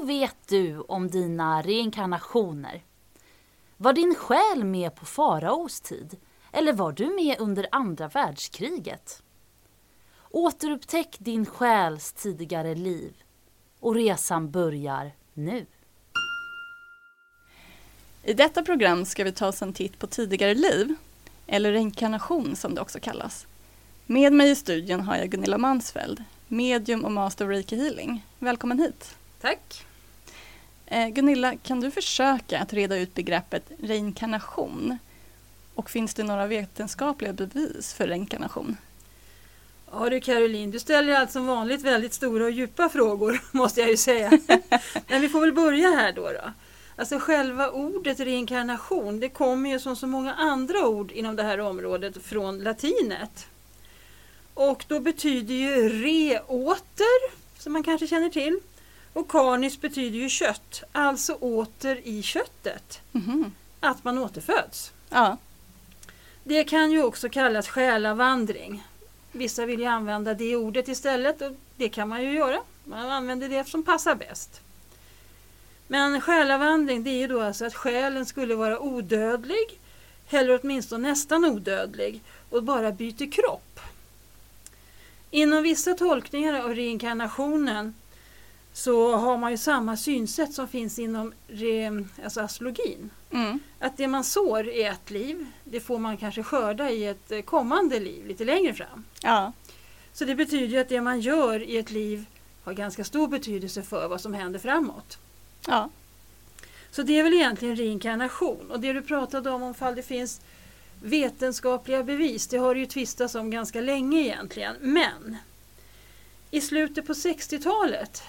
Vad vet du om dina reinkarnationer? Var din själ med på faraos tid? Eller var du med under andra världskriget? Återupptäck din själs tidigare liv. Och resan börjar nu. I detta program ska vi ta oss en titt på tidigare liv, eller reinkarnation som det också kallas. Med mig i studion har jag Gunilla Mansfeld, medium och master of reiki healing. Välkommen hit! Tack! Eh, Gunilla, kan du försöka att reda ut begreppet reinkarnation? Och finns det några vetenskapliga bevis för reinkarnation? Ja du Caroline, du ställer allt som vanligt väldigt stora och djupa frågor måste jag ju säga. Men vi får väl börja här då. då. Alltså själva ordet reinkarnation det kommer ju som så många andra ord inom det här området från latinet. Och då betyder ju re åter, som man kanske känner till. Och karnis betyder ju kött, alltså åter i köttet. Mhm. Att man återföds. Ja, Det kan ju också kallas själavandring. Vissa vill ju använda det ordet istället och det kan man ju göra. Man använder det som passar bäst. Men själavandring det är ju då alltså att själen skulle vara odödlig eller åtminstone nästan odödlig och bara byter kropp. Inom vissa tolkningar av reinkarnationen så har man ju samma synsätt som finns inom re, alltså astrologin. mm. Att det man sår i ett liv, det får man kanske skörda i ett eh, kommande liv lite längre fram. ja. Så det betyder att det man gör i ett liv har ganska stor betydelse för vad som händer framåt. ja. Så det är väl egentligen reinkarnation. Och det du pratade om, om fall det finns vetenskapliga bevis, det har det ju tvistats om ganska länge egentligen. Men i slutet på 60-talet,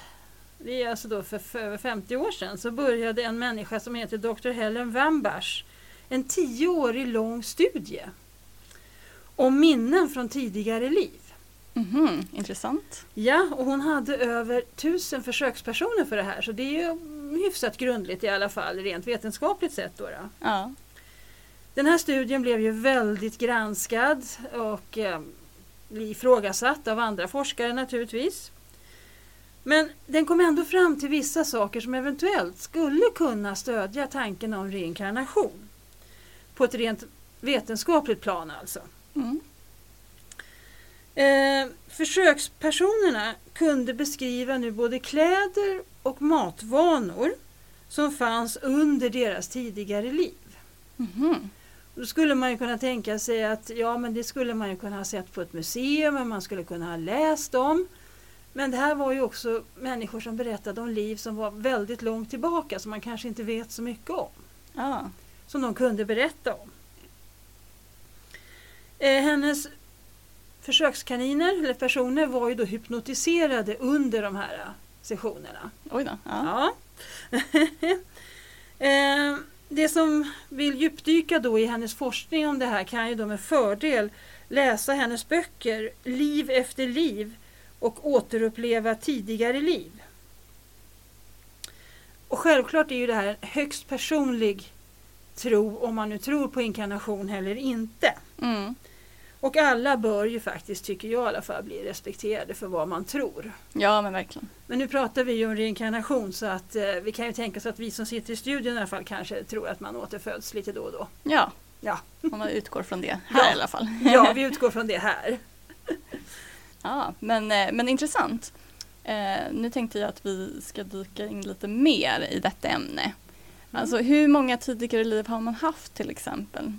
det är alltså då för, för över 50 år sedan, så började en människa som heter Dr. Helen Wambach en tioårig lång studie om minnen från tidigare liv. Mhm. Intressant. Ja, och hon hade över tusen försökspersoner för det här så det är ju hyfsat grundligt i alla fall rent vetenskapligt sett. Då, då. Ja. Den här studien blev ju väldigt granskad och eh, ifrågasatt av andra forskare naturligtvis. Men den kom ändå fram till vissa saker som eventuellt skulle kunna stödja tanken om reinkarnation. På ett rent vetenskapligt plan alltså. Mm. Eh, försökspersonerna kunde beskriva nu både kläder och matvanor som fanns under deras tidigare liv. Mhm. Då skulle man ju kunna tänka sig att ja, men det skulle man ju kunna ha sett på ett museum, man skulle kunna ha läst om. Men det här var ju också människor som berättade om liv som var väldigt långt tillbaka, som man kanske inte vet så mycket om. Ja. Som de kunde berätta om. Eh, hennes försökskaniner, eller personer, var ju då hypnotiserade under de här sessionerna. Oj då. Ja. Ja. eh, det som vill djupdyka då i hennes forskning om det här kan ju då med fördel läsa hennes böcker Liv efter liv och återuppleva tidigare liv. Och självklart är ju det här en högst personlig tro om man nu tror på inkarnation eller inte. Mm. Och alla bör ju faktiskt, tycker jag i alla fall, bli respekterade för vad man tror. ja, men verkligen. Men nu pratar vi ju om reinkarnation så att eh, vi kan ju tänka oss att vi som sitter i studion i alla fall kanske tror att man återföds lite då och då. Ja, Ja, om man utgår från det här Ja. i alla fall. ja vi utgår från det här. Ja, men, eh, men intressant. Eh, nu tänkte jag att vi ska dyka in lite mer i detta ämne. Alltså hur många tidigare liv har man haft till exempel?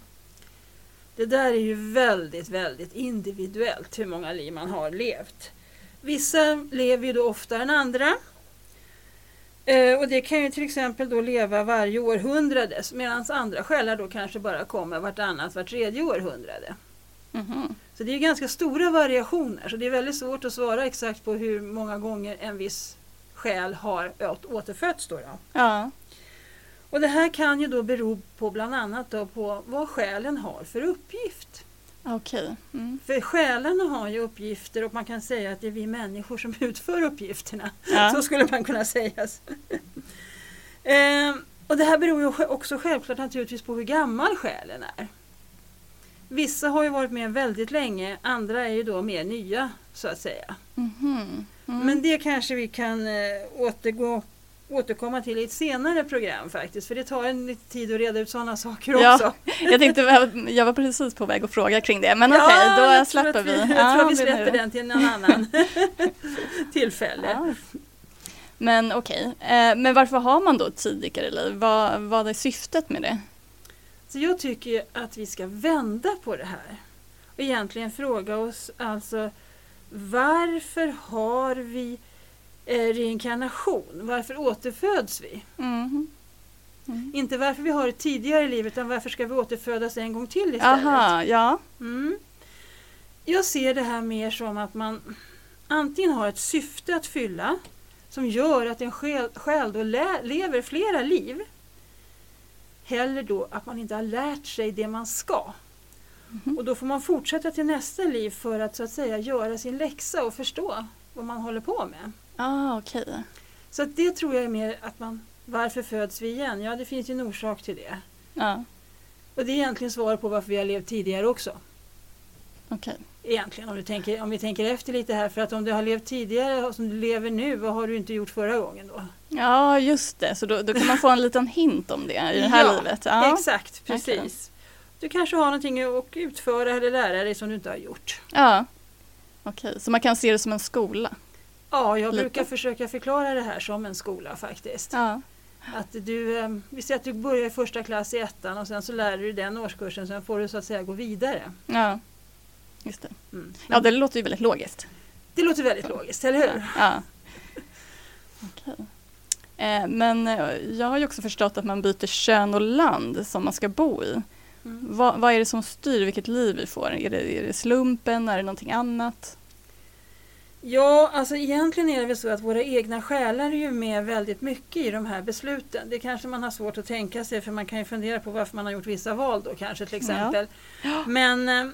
Det där är ju väldigt, väldigt individuellt hur många liv man har levt. Vissa lever ju då oftare än andra. Eh, och det kan ju till exempel då leva varje århundrade medan andra själar då kanske bara kommer vartannat, vart tredje århundrade. Mhm. Så det är ganska stora variationer så det är väldigt svårt att svara exakt på hur många gånger en viss själ har åt- återfötts. Då då. Ja, Och det här kan ju då bero på bland annat då på vad själen har för uppgift. Okej. Mm. För själen har ju uppgifter och man kan säga att det är vi människor som utför uppgifterna. Ja. Så skulle man kunna säga. ehm, och det här beror ju också självklart naturligtvis på hur gammal själen är. Vissa har ju varit med väldigt länge, andra är ju då mer nya så att säga. Mhm. Mm. Men det kanske vi kan eh, återgå, återkomma till i ett senare program faktiskt. För det tar en lite tid att reda ut sådana saker Ja, också. Jag tänkte, jag var precis på väg att fråga kring det, men Ja, okej, jag då släpper att vi. Jag Ja, tror vi släpper den till en annan tillfälle. Ja. Men okej, eh, men varför har man då ett tidigare liv? Vad, vad är syftet med det? Så jag tycker att vi ska vända på det här. Och egentligen fråga oss alltså varför har vi eh, reinkarnation? Varför återföds vi? Mhm. Mm. Inte varför vi har ett tidigare liv utan varför ska vi återfödas en gång till istället? Aha, ja. Mm. Jag ser det här mer som att man antingen har ett syfte att fylla som gör att en själ, själ då lever flera liv. Eller då att man inte har lärt sig det man ska. Mhm. Och då får man fortsätta till nästa liv för att så att säga göra sin läxa och förstå vad man håller på med. Ah, okej. Så det tror jag är mer att man, varför föds vi igen? Ja, det finns ju en orsak till det. Ja, Och det är egentligen svar på varför vi har levt tidigare också. okej. Egentligen om, du tänker, om vi tänker efter lite här. För att om du har levt tidigare och som du lever nu, vad har du inte gjort förra gången då? Ja, just det. Så då, då kan man få en liten hint om det i det här Ja, livet. Ja. Exakt, precis. Du kanske har någonting att utföra eller lära dig som du inte har gjort. ja. Okej, så man kan se det som en skola. Ja, jag Lite. brukar försöka förklara det här som en skola faktiskt. Ja. Att du, eh, vi säger att du börjar i första klass i ettan och sen så lär du dig den årskursen, sen får du så att säga gå vidare. Ja, just det. Mm. Ja, det låter ju väldigt logiskt. Det låter väldigt logiskt, eller hur? Ja. Okej. Eh, men eh, jag har ju också förstått att man byter kön och land som man ska bo i. Mm. Vad, vad är det som styr vilket liv vi får? Är det, är det slumpen? Är det någonting annat? Ja, alltså egentligen är det väl så att våra egna själar är ju med väldigt mycket i de här besluten. Det kanske man har svårt att tänka sig för man kan ju fundera på varför man har gjort vissa val då kanske till exempel. Men eh,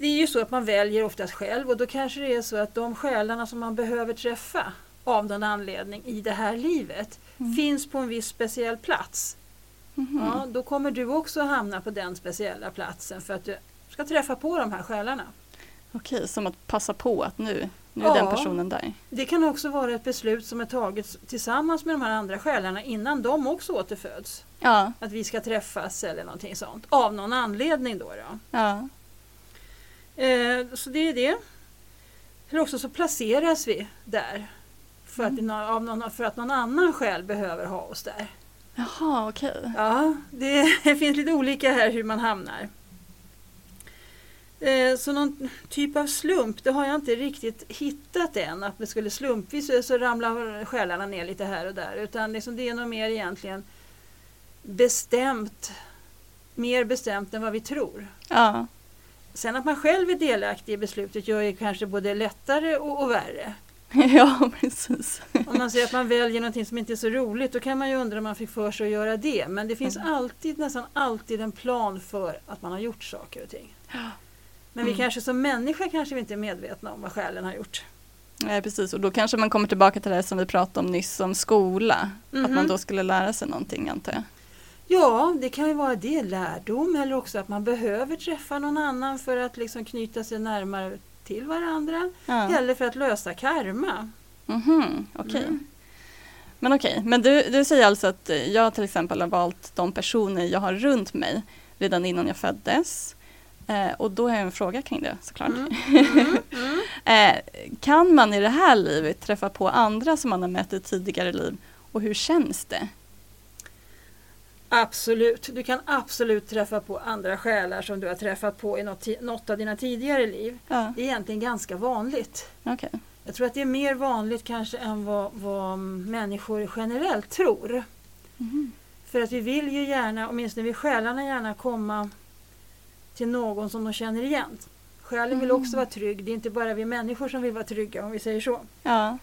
det är ju så att man väljer oftast själv och då kanske det är så att de själarna som man behöver träffa av någon anledning i det här livet Mm. finns på en viss speciell plats. Mhm. Ja, då kommer du också hamna på den speciella platsen för att du ska träffa på de här själarna. Okej, som att passa på att nu, nu är den Ja. personen där. Det kan också vara ett beslut som är taget tillsammans med de här andra själarna innan de också återföds. Ja, Att vi ska träffas eller någonting sånt. Av någon anledning då. då. ja. Eh, så det är det. Eller också så placeras vi där. För, att, av någon, för att någon annan själ behöver ha oss där. Jaha, okej. Ja, det, det finns lite olika här hur man hamnar. Eh, Så någon typ av slump, det har jag inte riktigt hittat än. Att det skulle slumpvis så- så ramlar själarna ner lite här och där. Utan liksom det är nog mer egentligen bestämt. Mer bestämt än vad vi tror. Ja, Sen att man själv är delaktig i beslutet gör ju kanske både lättare och, och värre. ja precis. Om man säger att man väljer någonting som inte är så roligt då kan man ju undra om man fick för sig att göra det. Men det finns Mm. alltid, nästan alltid en plan för att man har gjort saker och ting. Men vi Mm. kanske som människa kanske vi inte är medvetna om vad själen har gjort. Nej, precis. Och då kanske man kommer tillbaka till det som vi pratade om nyss om skola. Att Mhm. man då skulle lära sig någonting antar jag. Ja, det kan ju vara det, lärdom eller också att man behöver träffa någon annan för att liksom knyta sig närmare till varandra. Ja. Eller för att lösa karma. Mhm, okej. Mm. Men okej, men du, du säger alltså att jag till exempel har valt de personer jag har runt mig redan innan jag föddes. Eh, och då har jag en fråga kring det såklart. Mm. Mm. Mm. Eh, kan man i det här livet träffa på andra som man har mött i tidigare liv och hur känns det? Absolut, du kan absolut träffa på andra själar som du har träffat på i något, något av dina tidigare liv. Ja, Det är egentligen ganska vanligt. okej. Jag tror att det är mer vanligt kanske än vad, vad människor generellt tror. Mhm. För att vi vill ju gärna, åtminstone vi själarna gärna komma till någon som de känner igen. Själen vill Mm. också vara trygg, det är inte bara vi människor som vill vara trygga om vi säger så. Ja,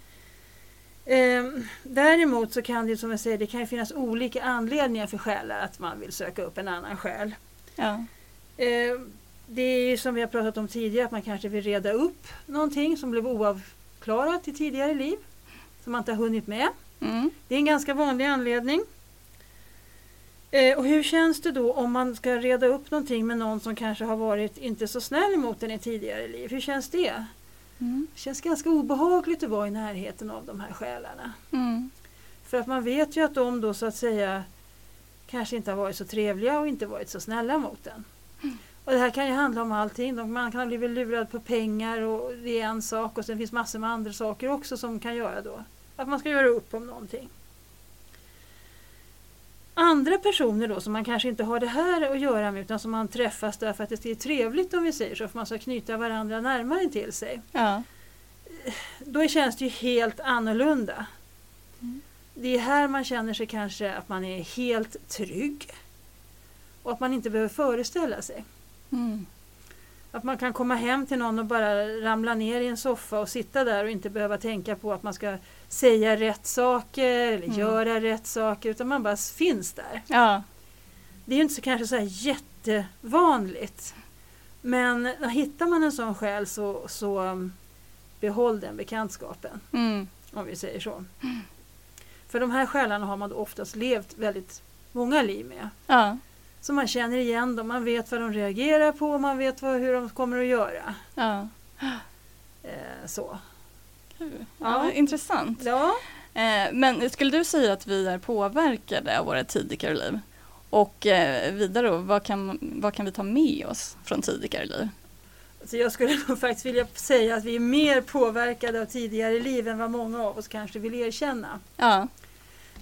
däremot så kan det som jag säger, det kan finnas olika anledningar för själar att man vill söka upp en annan själ. Ja. Ehm, det är ju som vi har pratat om tidigare att man kanske vill reda upp någonting som blev oavklarat i tidigare liv. Som man inte har hunnit med. Mm. Det är en ganska vanlig anledning. Eh, och hur känns det då om man ska reda upp någonting med någon som kanske har varit inte så snäll mot en i tidigare liv? Hur känns det? Mm. Det känns ganska obehagligt att vara i närheten av de här själarna. Mm. För att man vet ju att de då så att säga kanske inte har varit så trevliga och inte varit så snälla mot en. Och det här kan ju handla om allting. Man kan ha blivit lurad på pengar och det är en sak och sen finns massor med andra saker också som kan göra då att man ska göra upp om någonting. Andra personer då som man kanske inte har det här att göra med utan som man träffas därför att det är trevligt om vi säger så, för man ska knyta varandra närmare till sig. Ja. Då känns det ju helt annorlunda. Mm. Det är här man känner sig kanske att man är helt trygg. Och att man inte behöver föreställa sig. Mm. Att man kan komma hem till någon och bara ramla ner i en soffa och sitta där och inte behöva tänka på att man ska säga rätt saker eller Mm. göra rätt saker utan man bara finns där. Ja. Det är ju inte så kanske så här jättevanligt. Men hittar man en sån själ så, så um, behåll den bekantskapen. Mm. Om vi säger så. För de här själarna har man oftast levt väldigt många liv med. Ja. Så man känner igen dem, man vet vad de reagerar på, man vet vad, hur de kommer att göra. Ja. Eh, så. Kul. Ja. Ja, intressant. Ja. Eh, men skulle du säga att vi är påverkade av våra tidigare liv? Och eh, vidare då, vad kan, vad kan vi ta med oss från tidigare liv? Så jag skulle nog faktiskt vilja säga att vi är mer påverkade av tidigare liv än vad många av oss kanske vill erkänna. Ja.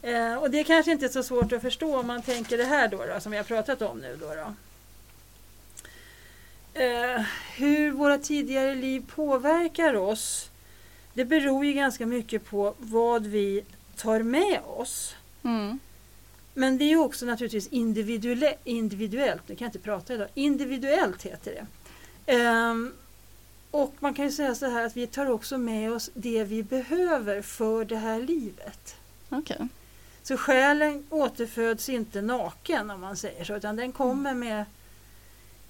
Eh, och det är kanske inte är så svårt att förstå om man tänker det här då, då som vi har pratat om nu. Då, då. Eh, hur våra tidigare liv påverkar oss, det beror ju ganska mycket på vad vi tar med oss. Mm. Men det är ju också naturligtvis individuelle, individuellt, nu kan jag inte prata idag, individuellt heter det. Ehm, och man kan ju säga så här att vi tar också med oss det vi behöver för det här livet. Okej. Så själen återföds inte naken om man säger så, utan den kommer med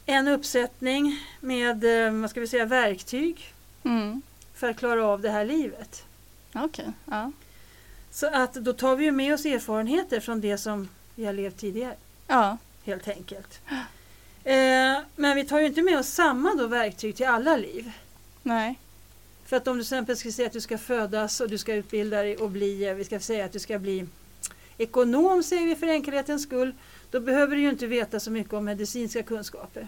en uppsättning med eh, vad ska vi säga, verktyg Mm. för att klara av det här livet. Okej. Ja. Så att då tar vi med oss erfarenheter från det som vi har levt tidigare. Ja. helt enkelt. Eh, men vi tar ju inte med oss samma då verktyg till alla liv. Nej. För att om du till exempel ska säga att du ska födas och du ska utbilda dig och bli, eh, vi ska säga att du ska bli ekonom säger vi för enkelhetens skull, då behöver du ju inte veta så mycket om medicinska kunskaper.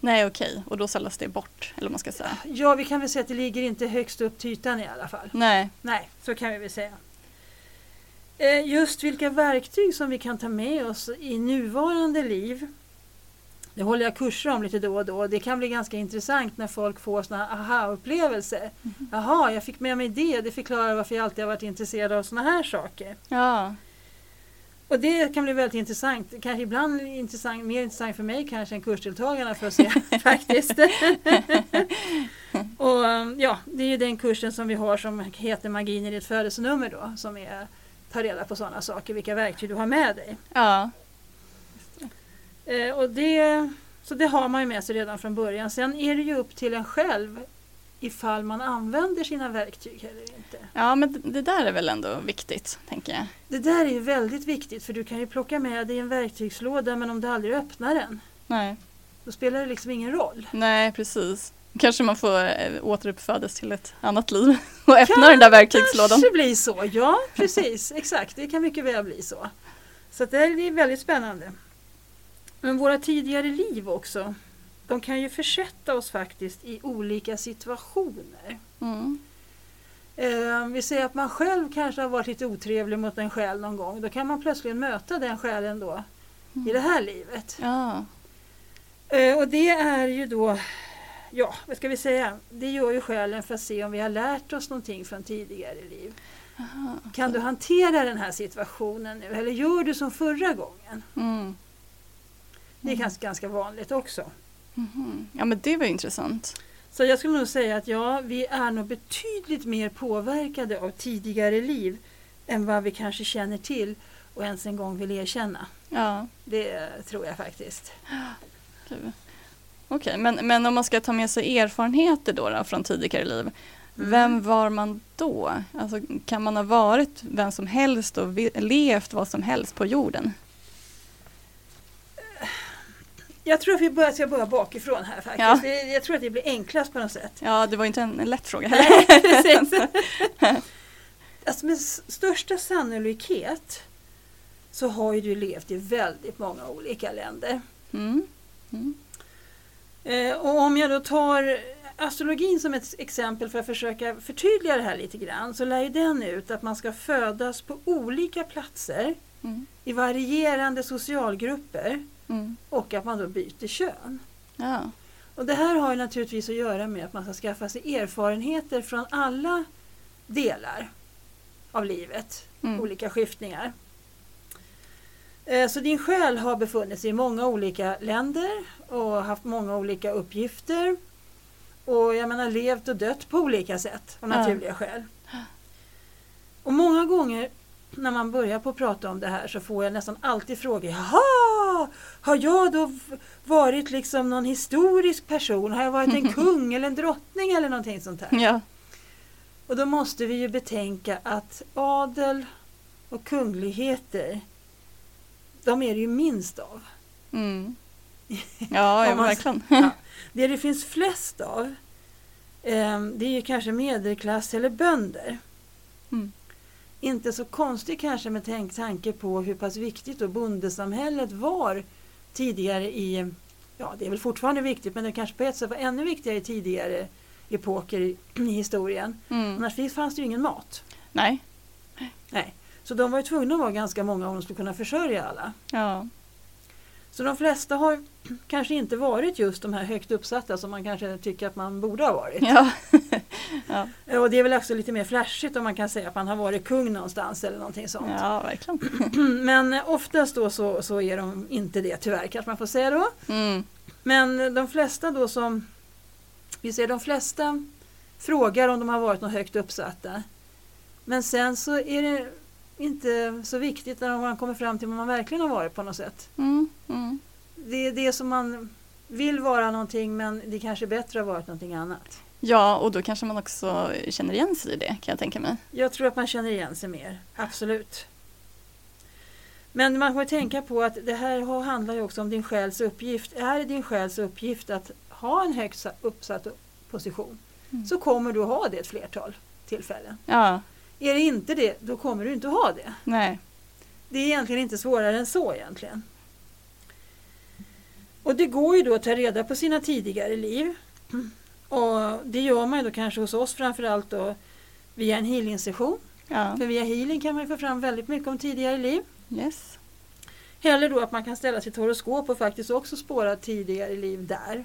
Nej, okej. Och då säljas det bort, eller man ska säga. Ja, vi kan väl säga att det ligger inte högst upp till ytan i alla fall. Nej. Nej, så kan vi väl säga. Eh, Just vilka verktyg som vi kan ta med oss i nuvarande liv. Det håller jag kurser om lite då och då. Det kan bli ganska intressant när folk får såna aha-upplevelser. Jaha, jag fick med mig det. Det förklarar varför jag alltid har varit intresserad av såna här saker. Ja. Och det kan bli väldigt intressant. Kanske ibland intressant, mer intressant för mig kanske än kursdeltagarna för att se faktiskt. och ja, det är ju den kursen som vi har som heter Magin i ditt födelsenummer då. Som är ta reda på sådana saker, vilka verktyg du har med dig. Ja. Eh, och det, så det har man ju med sig redan från början. Sen är det ju upp till en själv ifall man använder sina verktyg eller inte. Ja, men det- där är väl ändå viktigt, tänker jag. Det där är ju väldigt viktigt för du kan ju plocka med dig en verktygslåda men om du aldrig öppnar den Nej. då spelar det liksom ingen roll. Nej, precis. Kanske man får eh, återuppfödas till ett annat liv och öppna den där verktygslådan. kanske blir så, ja precis, exakt. Det kan mycket väl bli så. Så det är väldigt spännande. Men våra tidigare liv också, de kan ju försätta oss faktiskt i olika situationer. Mm. Eh, vi säger att man själv kanske har varit lite otrevlig mot en själ någon gång. Då kan man plötsligt möta den själen då i det här livet. Ja. Eh, och det är ju då, ja vad ska vi säga, det gör ju själen för att se om vi har lärt oss någonting från tidigare liv. Aha. Kan du hantera den här situationen nu eller gör du som förra gången? Mm. Det är ganska, ganska vanligt också. Mhm. Ja, men det var intressant. Så jag skulle nog säga att ja, vi är nog betydligt mer påverkade av tidigare liv än vad vi kanske känner till och ens en gång vill erkänna. Ja, Det tror jag faktiskt. okej. Okej, men, men om man ska ta med sig erfarenheter då, då från tidigare liv. Mm. Vem var man då? Alltså, kan man ha varit vem som helst och levt vad som helst på jorden? Jag tror att vi börjar, ska börja bakifrån här faktiskt. Ja. Jag tror att det blir enklast på något sätt. Ja, det var inte en, en lätt fråga heller. Nej, precis. alltså med största sannolikhet så har ju du levt i väldigt många olika länder. Mm. Mm. Eh, och om jag då tar astrologin som ett exempel för att försöka förtydliga det här lite grann så lär ju den ut att man ska födas på olika platser Mm. i varierande socialgrupper Mm. och att man då byter kön. Ja. Och det här har ju naturligtvis att göra med att man ska skaffa sig erfarenheter från alla delar av livet, Mm. olika skiftningar. Eh, Så din själ har befunnit sig i många olika länder och haft många olika uppgifter. Och jag menar levt och dött på olika sätt av Ja. naturliga skäl. Och många gånger när man börjar på att prata om det här så får jag nästan alltid frågor. Jaha, har jag då varit liksom någon historisk person? Har jag varit en kung eller en drottning eller någonting sånt här? Ja. Och då måste vi ju betänka att adel och kungligheter, de är det ju minst av. Mm. Ja, ja verkligen. Ja. Det det finns flest av, eh, det är ju kanske medelklass eller bönder. Mm. Inte så konstigt kanske med tanke på hur pass viktigt då bondesamhället var tidigare i, ja det är väl fortfarande viktigt men det kanske på ett sätt var ännu viktigare i tidigare epoker i, i historien. Mm. Annars fanns det ju ingen mat. Nej. Nej. Så de var ju tvungna att vara ganska många om de skulle kunna försörja alla. Ja. Så de flesta har kanske inte varit just de här högt uppsatta som man kanske tycker att man borde ha varit. Ja. ja. Och det är väl också lite mer flashigt om man kan säga att man har varit kung någonstans eller någonting sånt. ja, verkligen. Men oftast då så, så är de inte det tyvärr kanske man får säga då. Mm. Men de flesta då som, vi ser de flesta frågar om de har varit något högt uppsatta. Men sen så är det inte så viktigt när man kommer fram till vad man verkligen har varit på något sätt. Mm. Mm. Det är det som man vill vara någonting men det kanske är bättre att ha varit någonting annat. Ja, och då kanske man också känner igen sig i det kan jag tänka mig. Jag tror att man känner igen sig mer, absolut. Men man får tänka på att det här handlar ju också om din själs uppgift. Är det din själs uppgift att ha en högt sa- uppsatt position Mm. så kommer du ha det ett flertal tillfällen. Ja, Är det inte det, då kommer du inte ha det. nej. Det är egentligen inte svårare än så egentligen. Och det går ju då att ta reda på sina tidigare liv. Och det gör man ju då kanske hos oss framförallt då via en healing-session. Ja, För via healing kan man få fram väldigt mycket om tidigare liv. yes. Eller då att man kan ställa sitt horoskop och faktiskt också spåra tidigare liv där.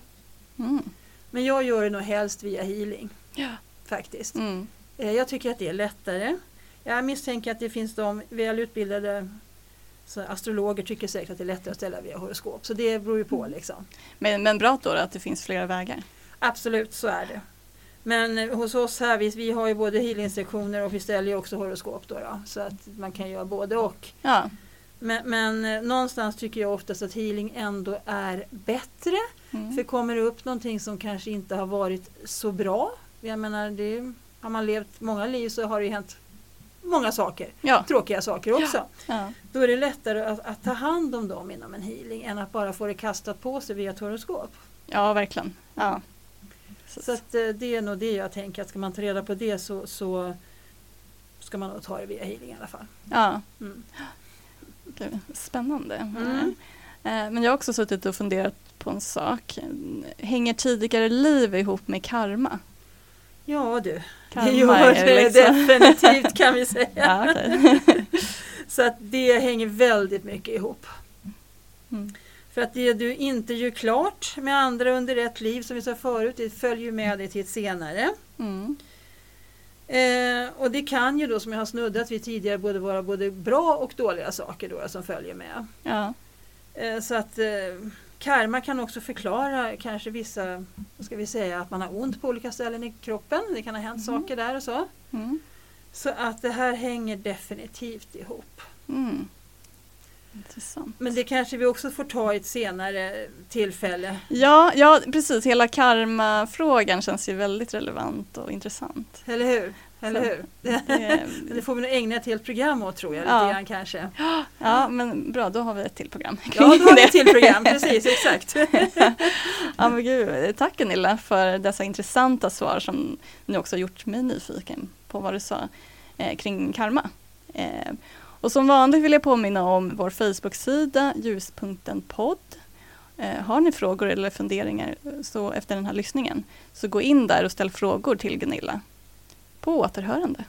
Mm. Men jag gör det nog helst via healing Ja. faktiskt. Mm. Eh, Jag tycker att det är lättare. Jag misstänker att det finns de välutbildade så astrologer tycker säkert att det är lättare att ställa via horoskop. Så det beror ju på Mm. liksom. Men, men bra då att det finns flera vägar. Absolut, så är det. Men eh, hos oss här, vi, vi har ju både healing-sektioner och vi ställer ju också horoskop då, då. Så att man kan göra både och. Ja. Men, men eh, någonstans tycker jag oftast att healing ändå är bättre. Mm. För kommer det upp någonting som kanske inte har varit så bra. Jag menar, det, har man levt många liv så har det hänt många saker. Ja. Tråkiga saker också. Ja. Då är det lättare att, att ta hand om dem inom en healing än att bara få det kastat på sig via ett horoskop. ja, verkligen. Ja. Så, Så att, eh, det är nog det jag tänker att ska man ta reda på det så, så ska man nog ta det via healing i alla fall. ja. Mm. Gud, spännande. Mm. Eh, Men jag har också suttit och funderat på en sak. Hänger tidigare liv ihop med karma? Ja du, Karma det gör det liksom- definitivt kan vi säga. Ja, okej. Så att det hänger väldigt mycket ihop. Mm. För att det du inte gör klart med andra under ett liv, som vi sa förut, det följer med dig till ett senare. Mm. Eh, och det kan ju då, som jag har snuddat vid tidigare, både vara både bra och dåliga saker då, som följer med. Ja. Eh, så att eh, Karma kan också förklara kanske vissa, vad ska vi säga, att man har ont på olika ställen i kroppen. Det kan ha hänt Mm. saker där och så. Mm. Så att det här hänger definitivt ihop. Mm. Intressant. Men det kanske vi också får ta i ett senare tillfälle. Ja, ja, precis. Hela karmafrågan känns ju väldigt relevant och intressant. Eller hur? Eller hur? Det, Det, får vi nog ägna ett helt program åt tror jag. Lite Ja. grann kanske. ja, men bra, då har vi ett till program. Ja, då har vi ett till program. Precis, exakt. Ja, men gud, tack Gunilla för dessa intressanta svar som nu också gjort mig nyfiken på vad du sa eh, kring karma. Eh, och som vanligt vill jag påminna om vår Facebook-sida Ljuspunkten podd. Eh, har ni frågor eller funderingar så efter den här lyssningen så gå in där och ställ frågor till Gunilla. På återhörande.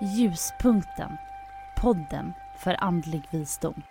Ljuspunkten. Podden för andlig visdom.